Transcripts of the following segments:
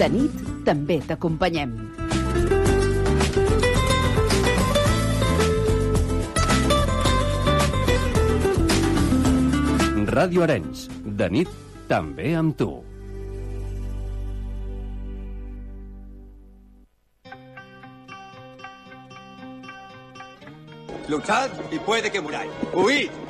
De nit també t'acompanyem. Ràdio Arenys, de nit també amb tu. Luchad y puede que muráis. Huid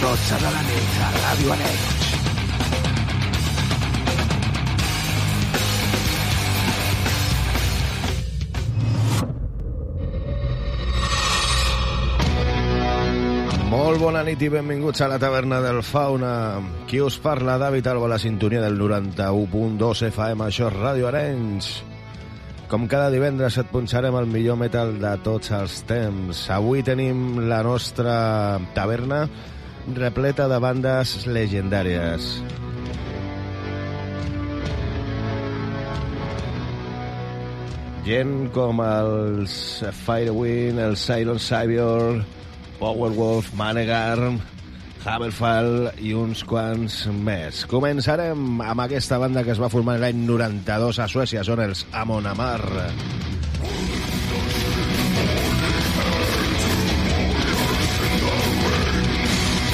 De 11 a 12 de la nit a Ràdio Arenys. Molt bona nit i benvinguts a la taverna del Fauna. Qui us parla, David Alba, a la sintonia del 91.2 FM, això és Ràdio Arenys. Com cada divendres et punxarem el millor metal de tots els temps. Avui tenim la nostra taverna repleta de bandes legendàries. Gent com els Firewind, el Siren Savior, Powerwolf, Manegar, Hammerfall i uns quants més. Començarem amb aquesta banda que es va formar l'any 92 a Suècia, són els Amon Amar. They lashed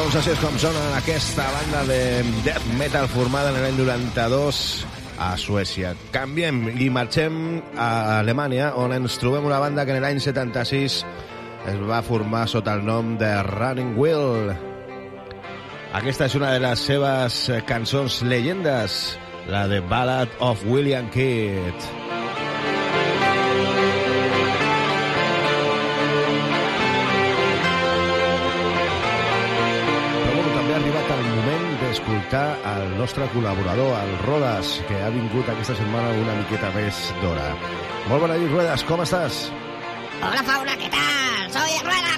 Doncs així és com sona aquesta banda de death metal formada en l'any 92 a Suècia. Canviem i marxem a Alemanya, on ens trobem una banda que en l'any 76 es va formar sota el nom de Running Wheel. Aquesta és una de les seves cançons llegendes, la de Ballad of William Kidd. El nostre col·laborador, el Rodas, que ha vingut aquesta setmana una miqueta més d'hora. Molt bona nit, Ruedas, com estàs? Hola, Fauna, ¿qué tal? Soy Ruedas.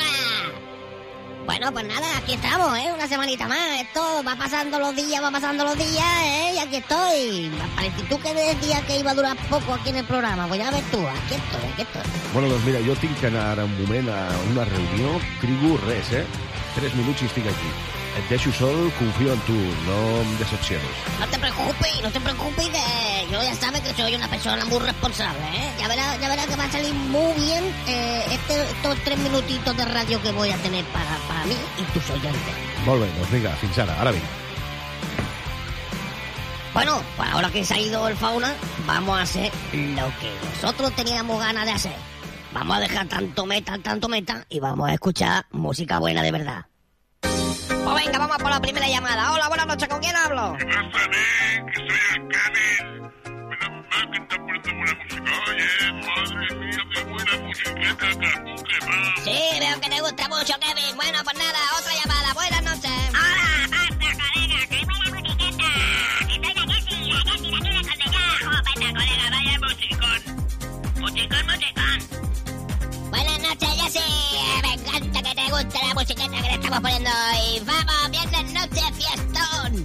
Bueno, pues nada, aquí estamos, ¿eh? Una semanita más. Esto va pasando los días, va pasando los días, ¿eh? Y aquí estoy. Parece tú que decías que iba a durar poco aquí en el programa. Pues ya ves tú, aquí estoy, aquí estoy. Bueno, doncs mira, jo tinc que anar un moment a una reunió. Trigo res, eh? Tres minuts i estic aquí. Deixo sol, confío en tu, no em decepciones. No te preocupes, no te preocupes, que yo ya sabes que soy una persona muy responsable, ¿eh? Ya verás, ya verás que va a salir muy bien eh, este, estos tres minutitos de radio que voy a tener para, para mí y tus oyentes. Molt bé, doncs vinga, fins ara, ara vinc. Bueno, pues ahora que se ha ido el fauna, vamos a hacer lo que nosotros teníamos ganas de hacer. Vamos a dejar tanto metal, tanto metal y vamos a escuchar música buena de verdad. Pues venga, vamos por la primera llamada. Hola, buenas noches, ¿con quién hablo? Que soy el Kevin. Menos mal que estás poniendo buena música. Oye, madre mía, qué buena musiqueta que va. Sí, veo que te gusta mucho, Kevin. Bueno, pues nada, otra llamada. Buenas noches. Hola, basta, colega. Qué buena musiqueta. Que soy la Jessie, la Jessie de aquí de Cornellá. Oh, basta, colega, vaya musicón. Musicón, musicón. Buenas noches, Jessie. Guste la musiqueta que le estamos poniendo hoy. ¡Vamos, viernes noche, fiestón!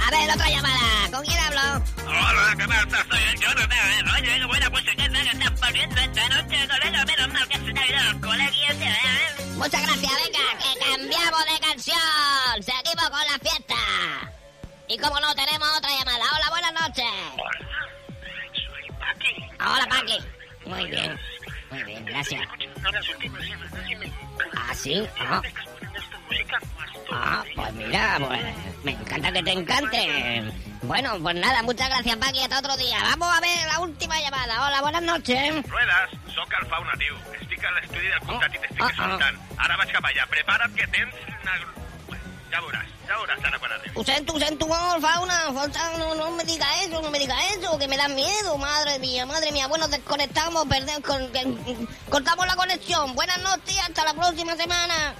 A ver, otra llamada. ¿Con quién hablo? Hola, ¿qué pasa? Soy el Jonathan. Oye, qué buena musiqueta que estás poniendo esta noche, colega. Menos mal que se te ha ido el colegio, ¿eh? Muchas gracias, venga, que cambiamos de canción. Seguimos con la fiesta. Y como no, tenemos otra llamada. Hola, buenas noches. Hola, soy Paqui. Hola, Paqui. Muy bien, muy bien, gracias. ¿Ah, sí? Ah, ah, pues mira, pues me encanta que te encante. Bueno, pues nada, muchas gracias, Paqui. Hasta otro día. Vamos a ver la última llamada. Hola, buenas noches. Ruedas, sóc el fauna, tio. Estic a l'estudi del comtat i t'estic Ah, ah. escoltant. Ara vaig cap allà. Prepara't que tens... Una... Bueno, Ja veuràs, ja veuràs ara quan arribi. Lo siento, lo siento, oh, fauna, falta, no, no me diga eso, no me diga eso, que me da miedo, madre mía, madre mía. Bueno, desconectamos, con- cortamos la conexión. Buenas noches, hasta la próxima semana.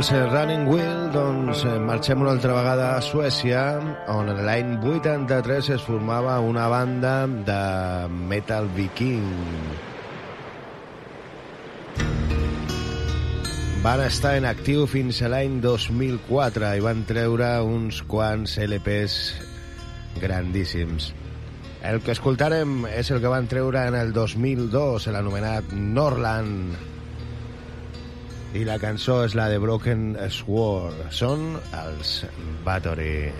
Els eh, Running Wheel, doncs eh, marxem una altra vegada a Suècia, on l'any 83 es formava una banda de metal viking. Van estar en actiu fins a l'any 2004 i van treure uns quants LPs grandíssims. El que escoltarem és el que van treure en el 2002, l'anomenat Norland. I la cançó és la de Broken Sword. Són els Battery.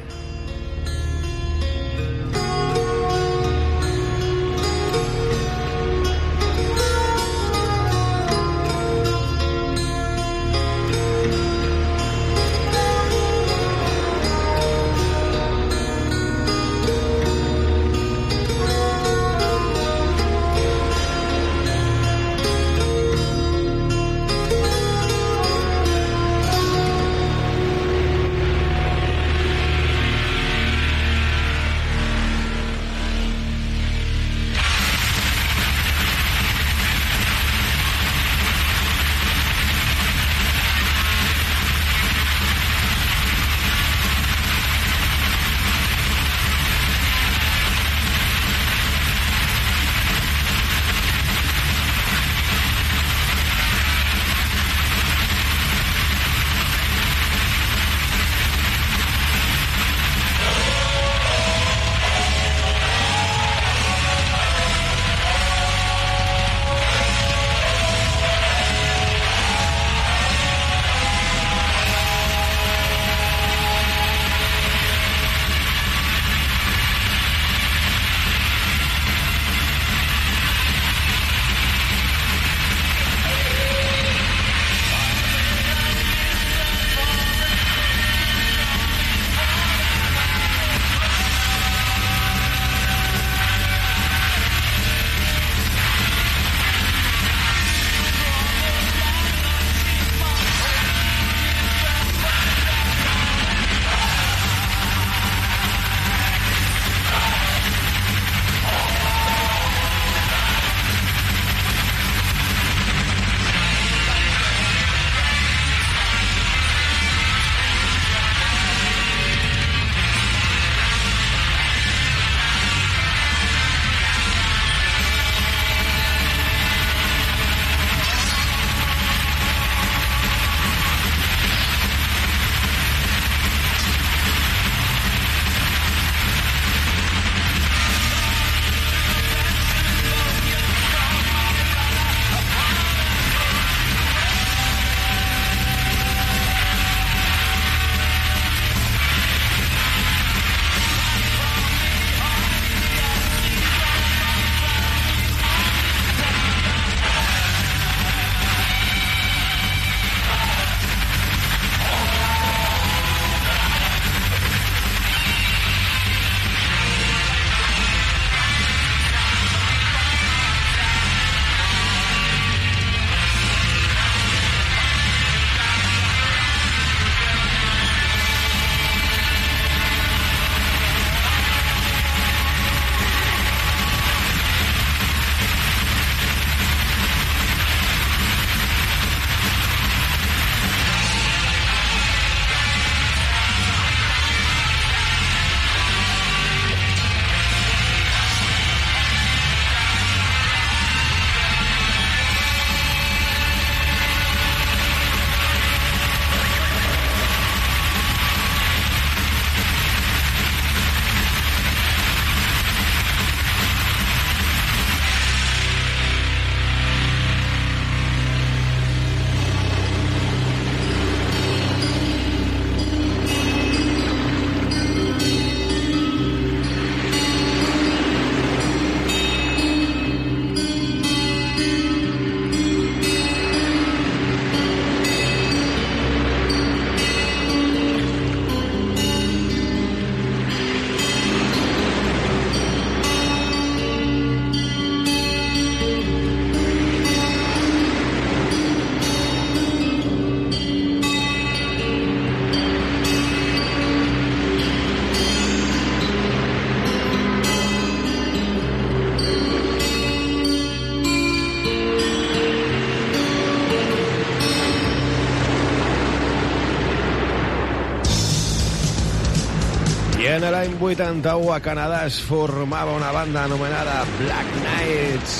L'any 81 a Canadà es formava una banda anomenada Black Knights.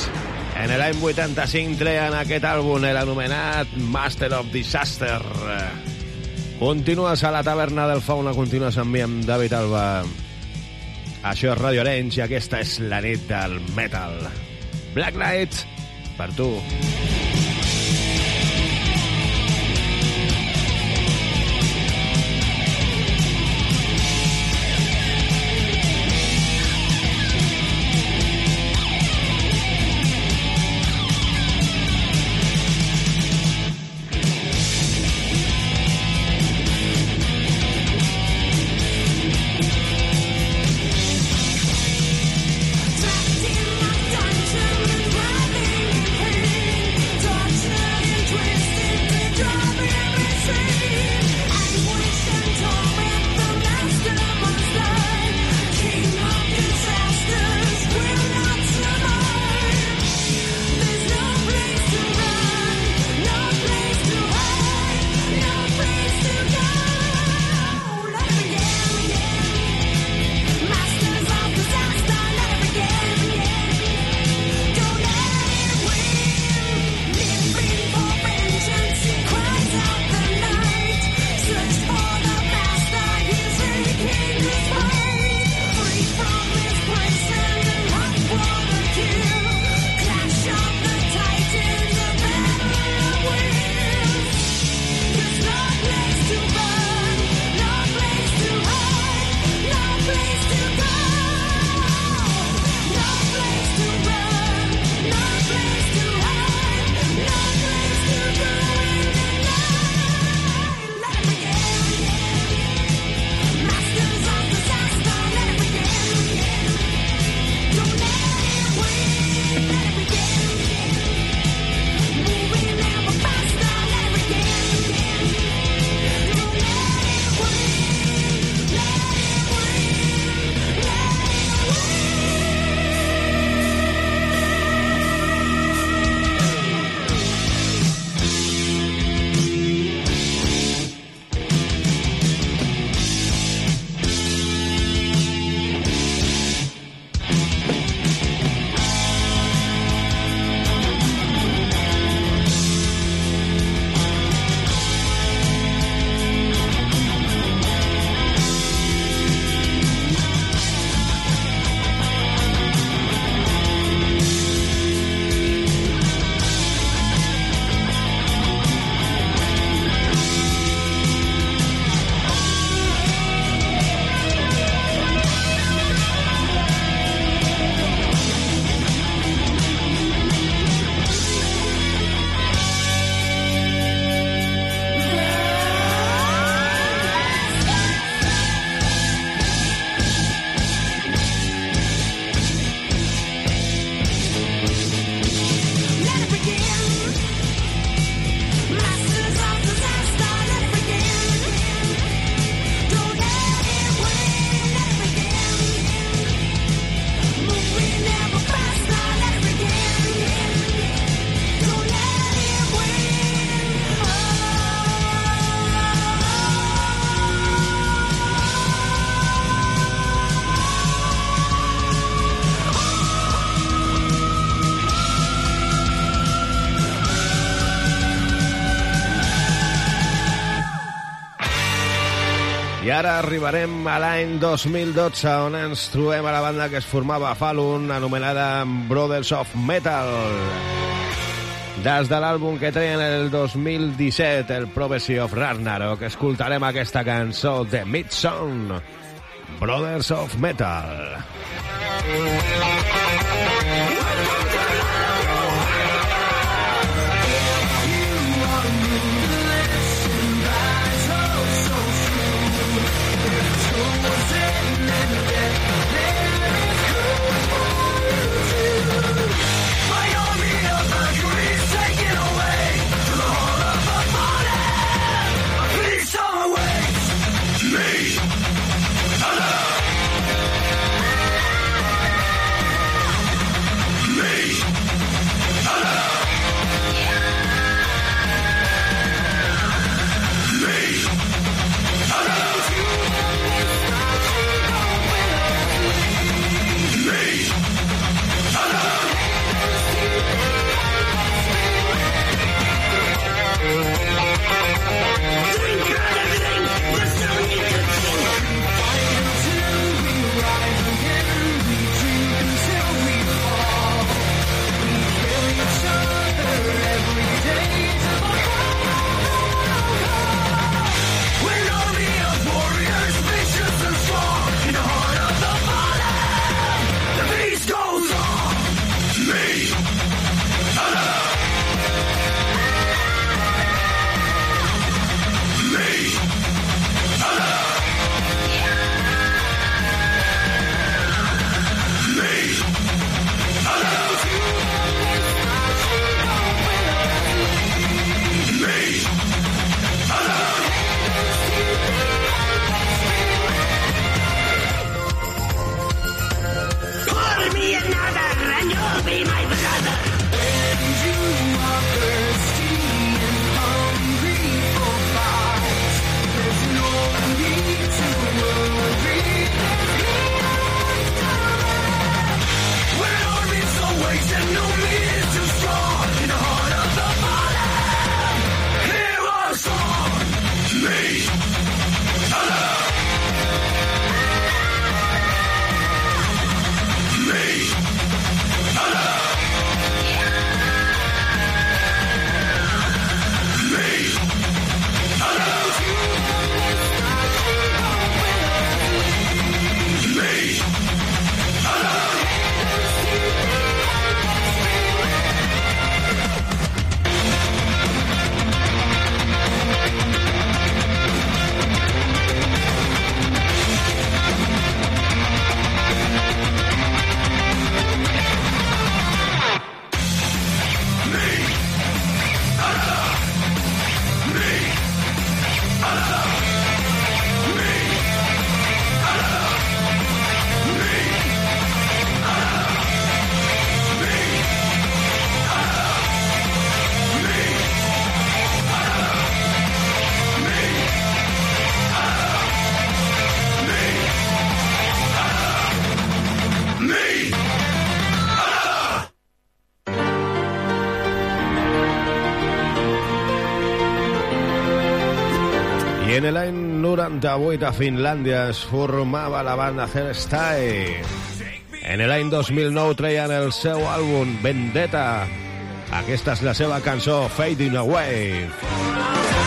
En l'any 85 treien aquest àlbum, l'anomenat Master of Disaster. Continues a la taverna del Fauna, continues amb mi, amb David Alba. Això és Radio Arenys i aquesta és la nit del metal. Black Knight, per tu. Trapped ara arribarem a l'any 2012, on ens trobem a la banda que es formava a Falun, anomenada Brothers of Metal. Des de l'àlbum que treien el 2017, el Prophecy of Ragnarok, escoltarem aquesta cançó de Midsong, Brothers of Metal. Please En el any 98 a Finlàndia es formava la banda Hairstyle. En l'any 2009 treien el seu àlbum Vendetta. Aquesta és la seva cançó Fading Away. Fading Away.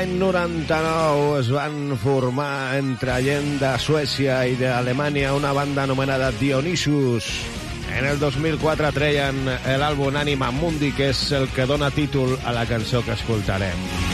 l'any 99 es van formar entre gent de Suècia i d'Alemanya una banda anomenada Dionysus. En el 2004 treien l'àlbum Anima Mundi, que és el que dona títol a la cançó que escoltarem.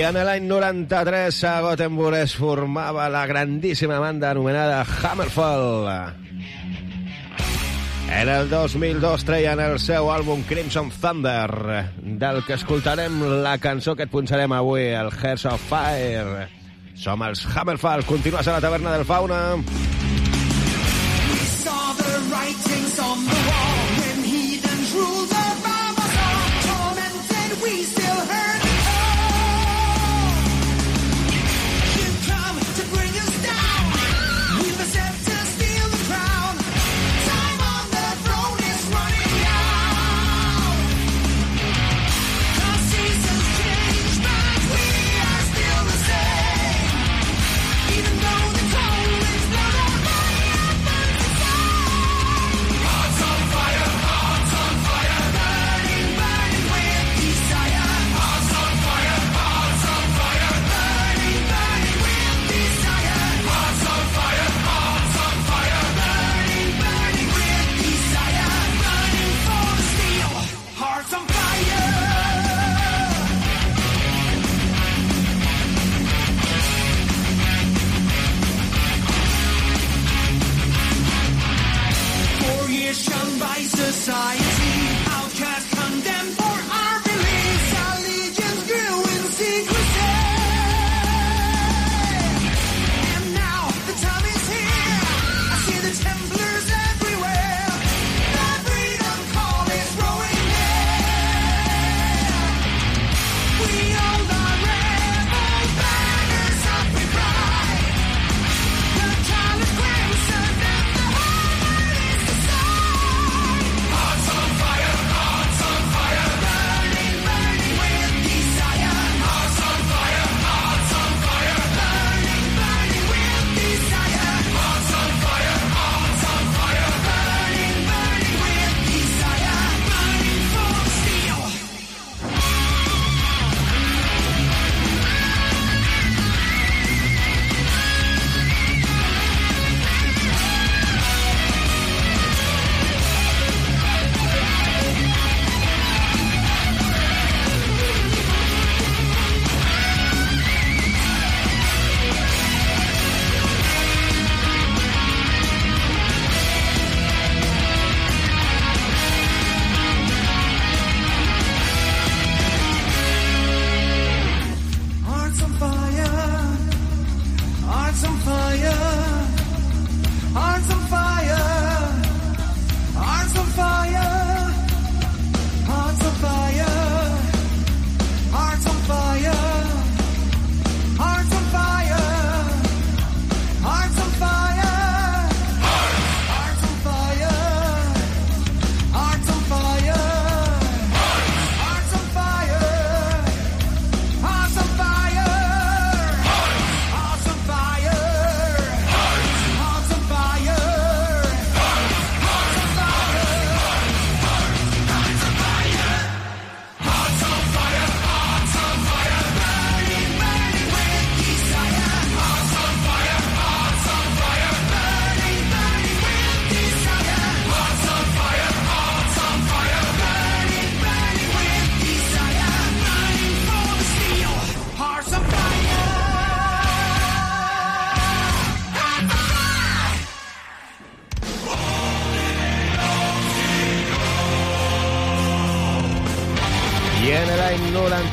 I en l'any 93 a Gothenburg es formava la grandíssima banda anomenada Hammerfall. En el 2002 treien el seu àlbum Crimson Thunder, del que escoltarem la cançó que et punxarem avui, el Hearts of Fire. Som els Hammerfall, continues a la taverna del Fauna. We saw the writings on the wall I.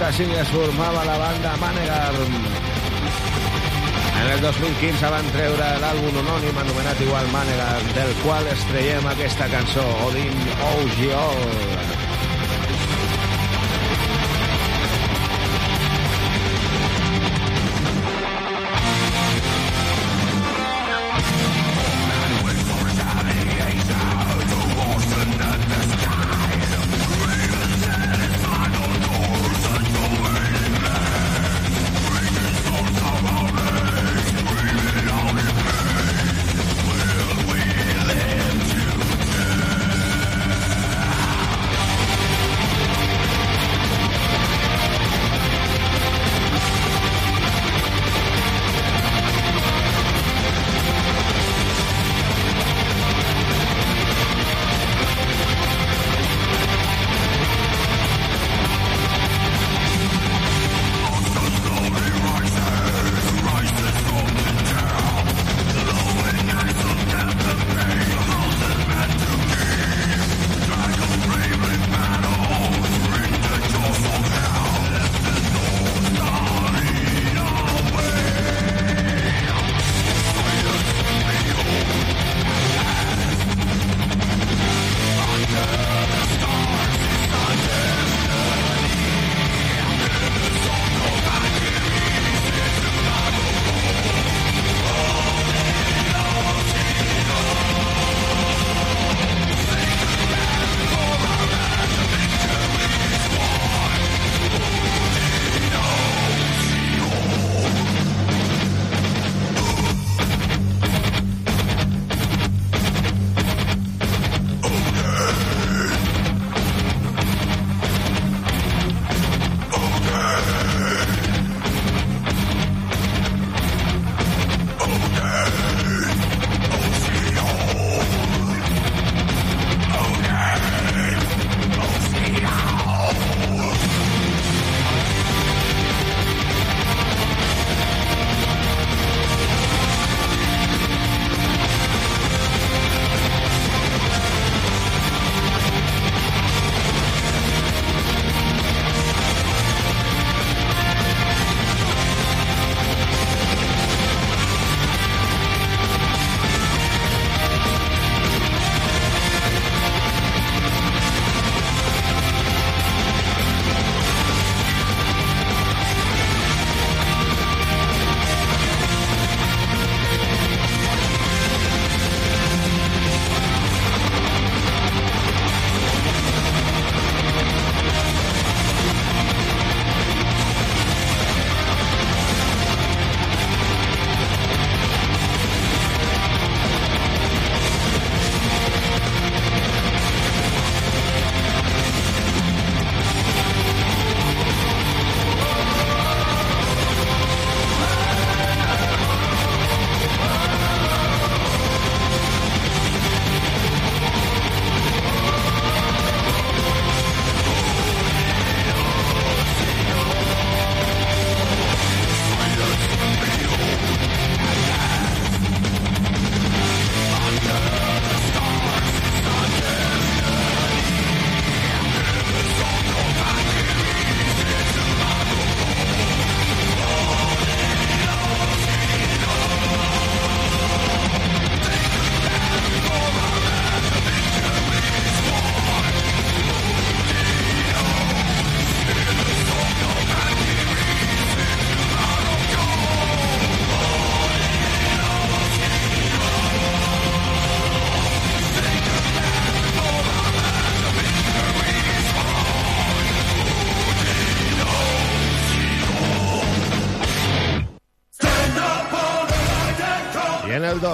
així es formava la banda Manegar. En el 2015 van treure l'àlbum anònim anomenat igual Manegar, del qual es aquesta cançó, Odin Ogiol.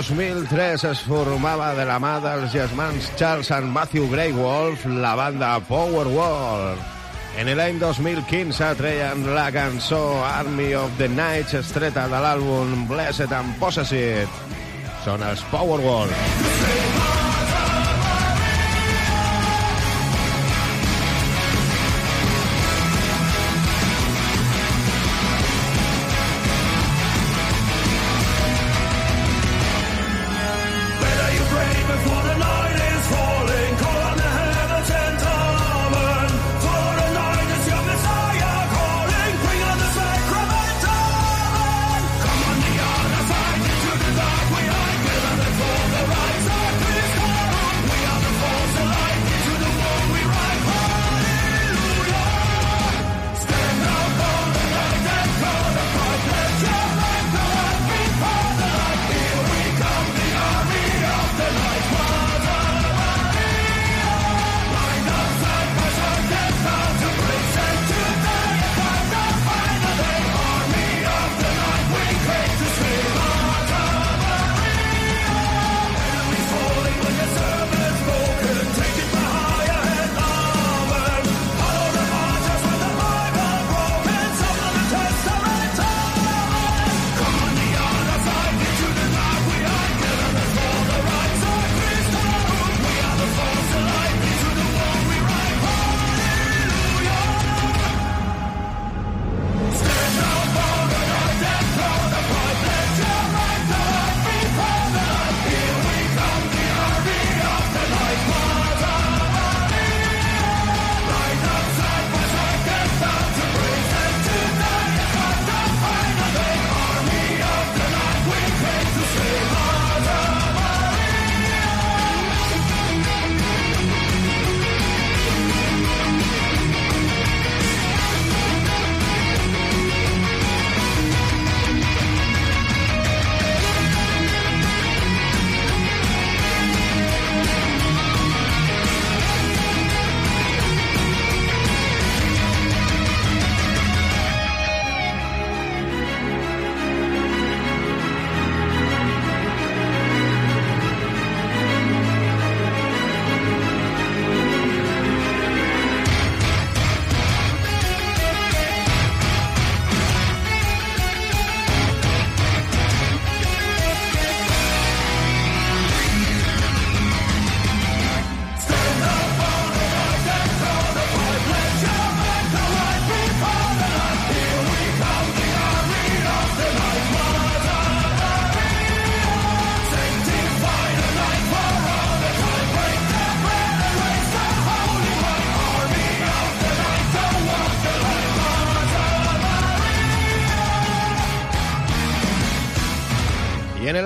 2003 es formava de la mà dels germans Charles and Matthew Grey Wolf la banda Powerwall. En l'any 2015 treien la cançó Army of the Night estreta de l'àlbum Blessed and Possessed. Són els Powerwall. Powerwall.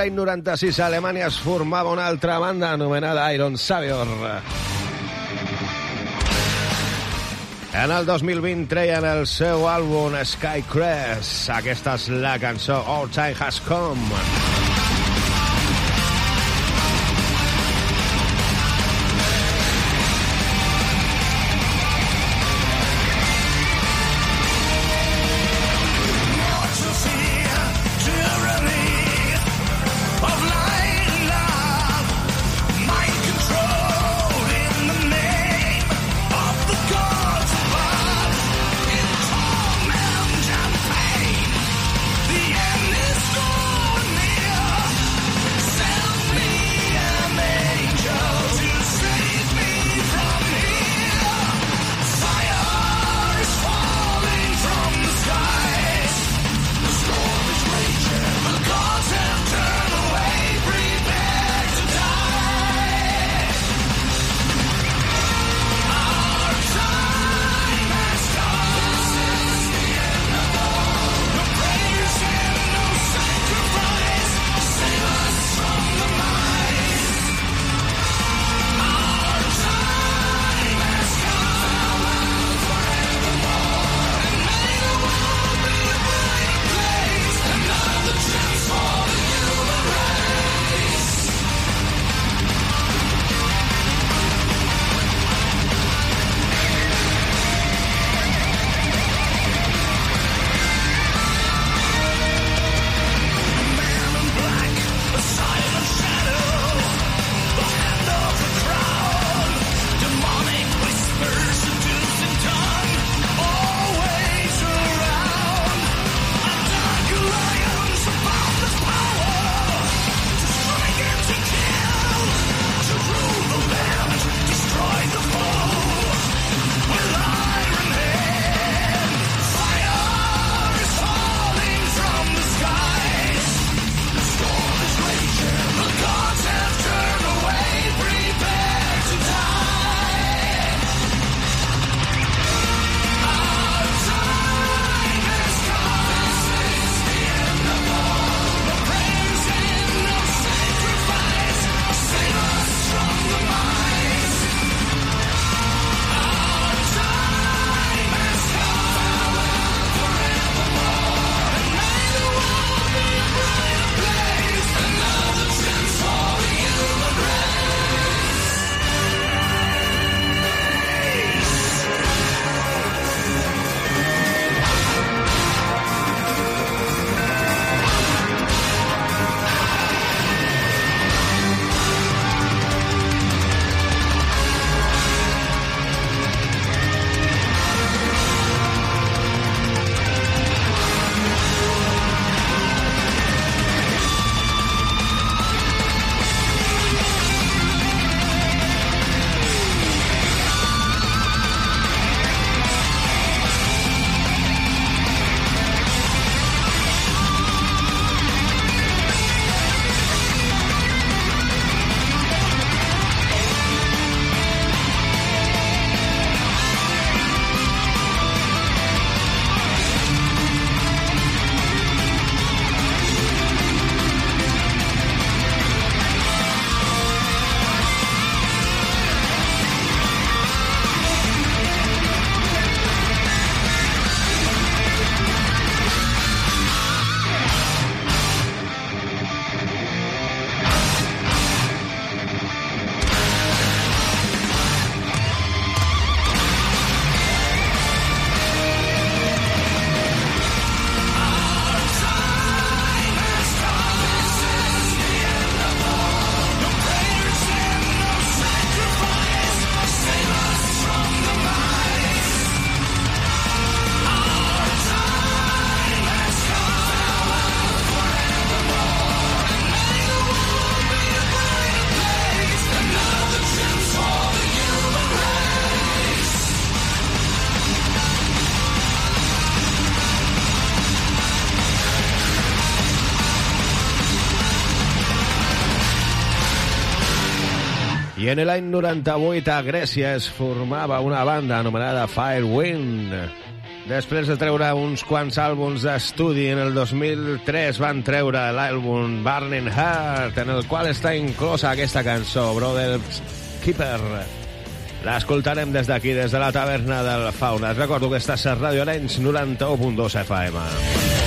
l'any 96 a Alemanya es formava una altra banda anomenada Iron Savior. En el 2020 treien el seu àlbum Skycrest. Aquesta és la cançó All Time Has Come. En l'any 98 a Grècia es formava una banda anomenada Firewind. Després de treure uns quants àlbums d'estudi, en el 2003 van treure l'àlbum Burning Heart, en el qual està inclosa aquesta cançó, Brothers Keeper. L'escoltarem des d'aquí, des de la taverna del Fauna. Et recordo que estàs a Radio Arenys 91.2 FM.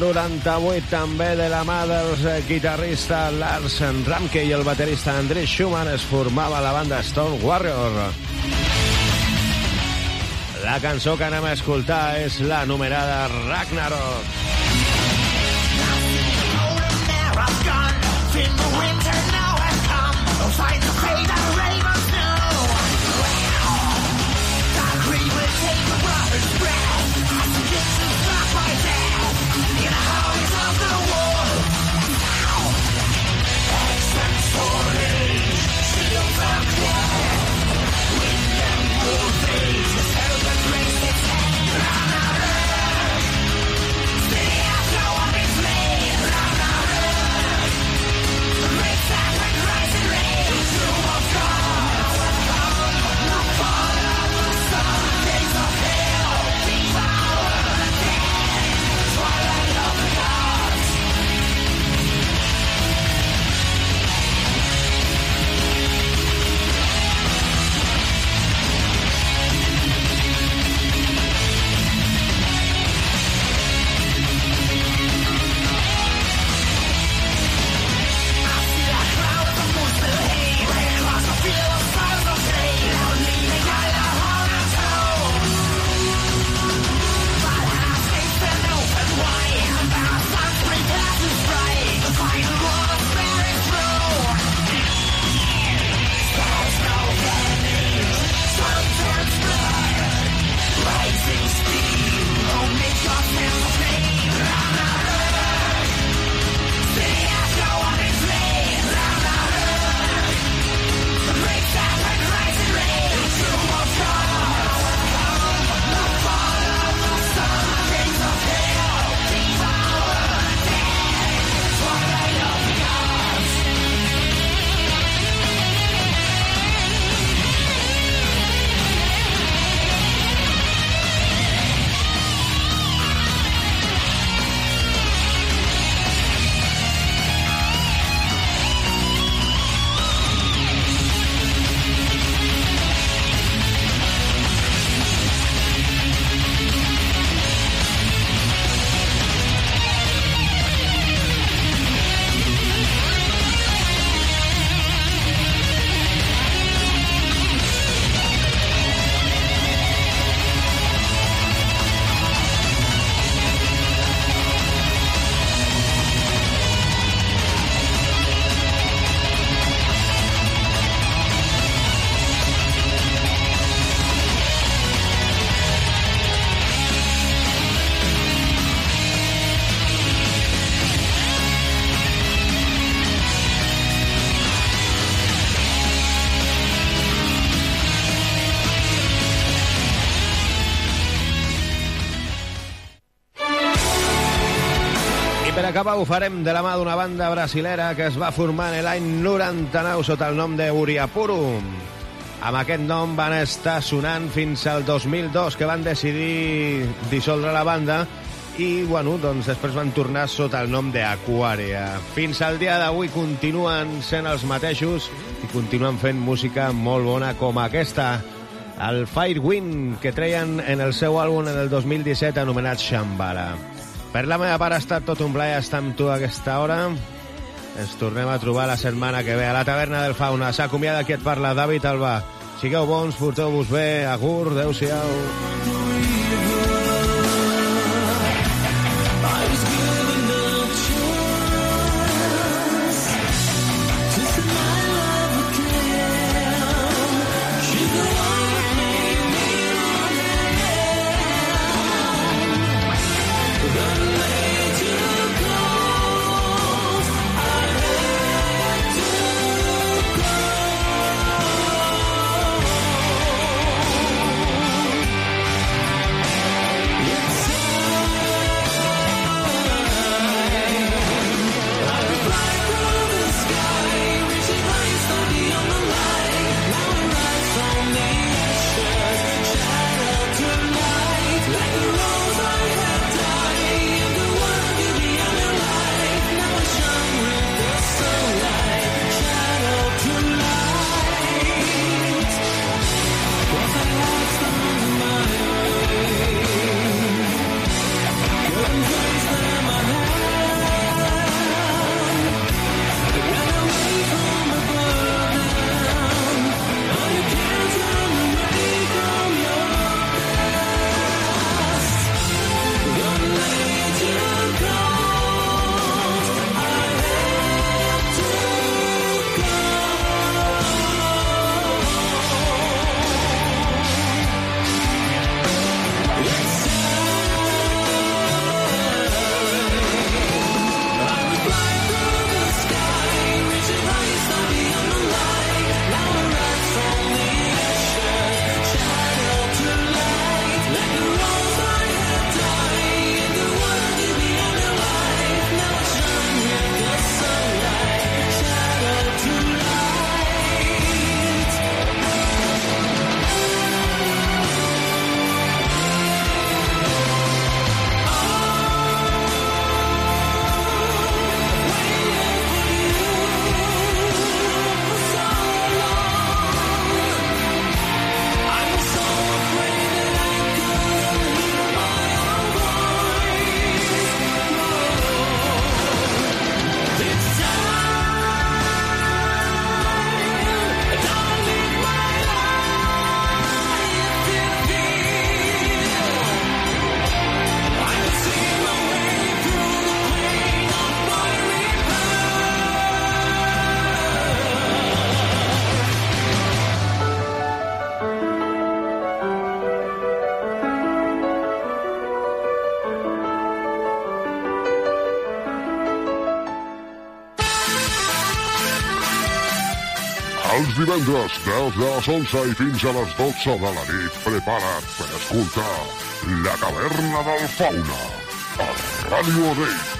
98 també de la mà dels guitarristes Lars Ramke i el baterista André Schumann es formava la banda Stone Warrior. La cançó que anem a escoltar és la numerada Ragnarok. Ragnarok! Acabar ho farem de la mà d'una banda brasilera que es va formar en l'any 99 sota el nom de Uriapuru. Amb aquest nom van estar sonant fins al 2002, que van decidir dissoldre la banda i, bueno, doncs després van tornar sota el nom d'Aquaria. Fins al dia d'avui continuen sent els mateixos i continuen fent música molt bona com aquesta, el Firewind, que treien en el seu àlbum en el 2017 anomenat Shambhala. Per la meva part ha estat tot un plaer estar amb tu a aquesta hora. Ens tornem a trobar la setmana que ve a la taverna del Fauna. S'acomiada qui et parla, David Alba. Sigueu bons, porteu-vos bé, agur, adeu-siau. Els divendres, des de les 11 i fins a les 12 de la nit, prepara't per escoltar La Caverna del Fauna, a Ràdio Reis.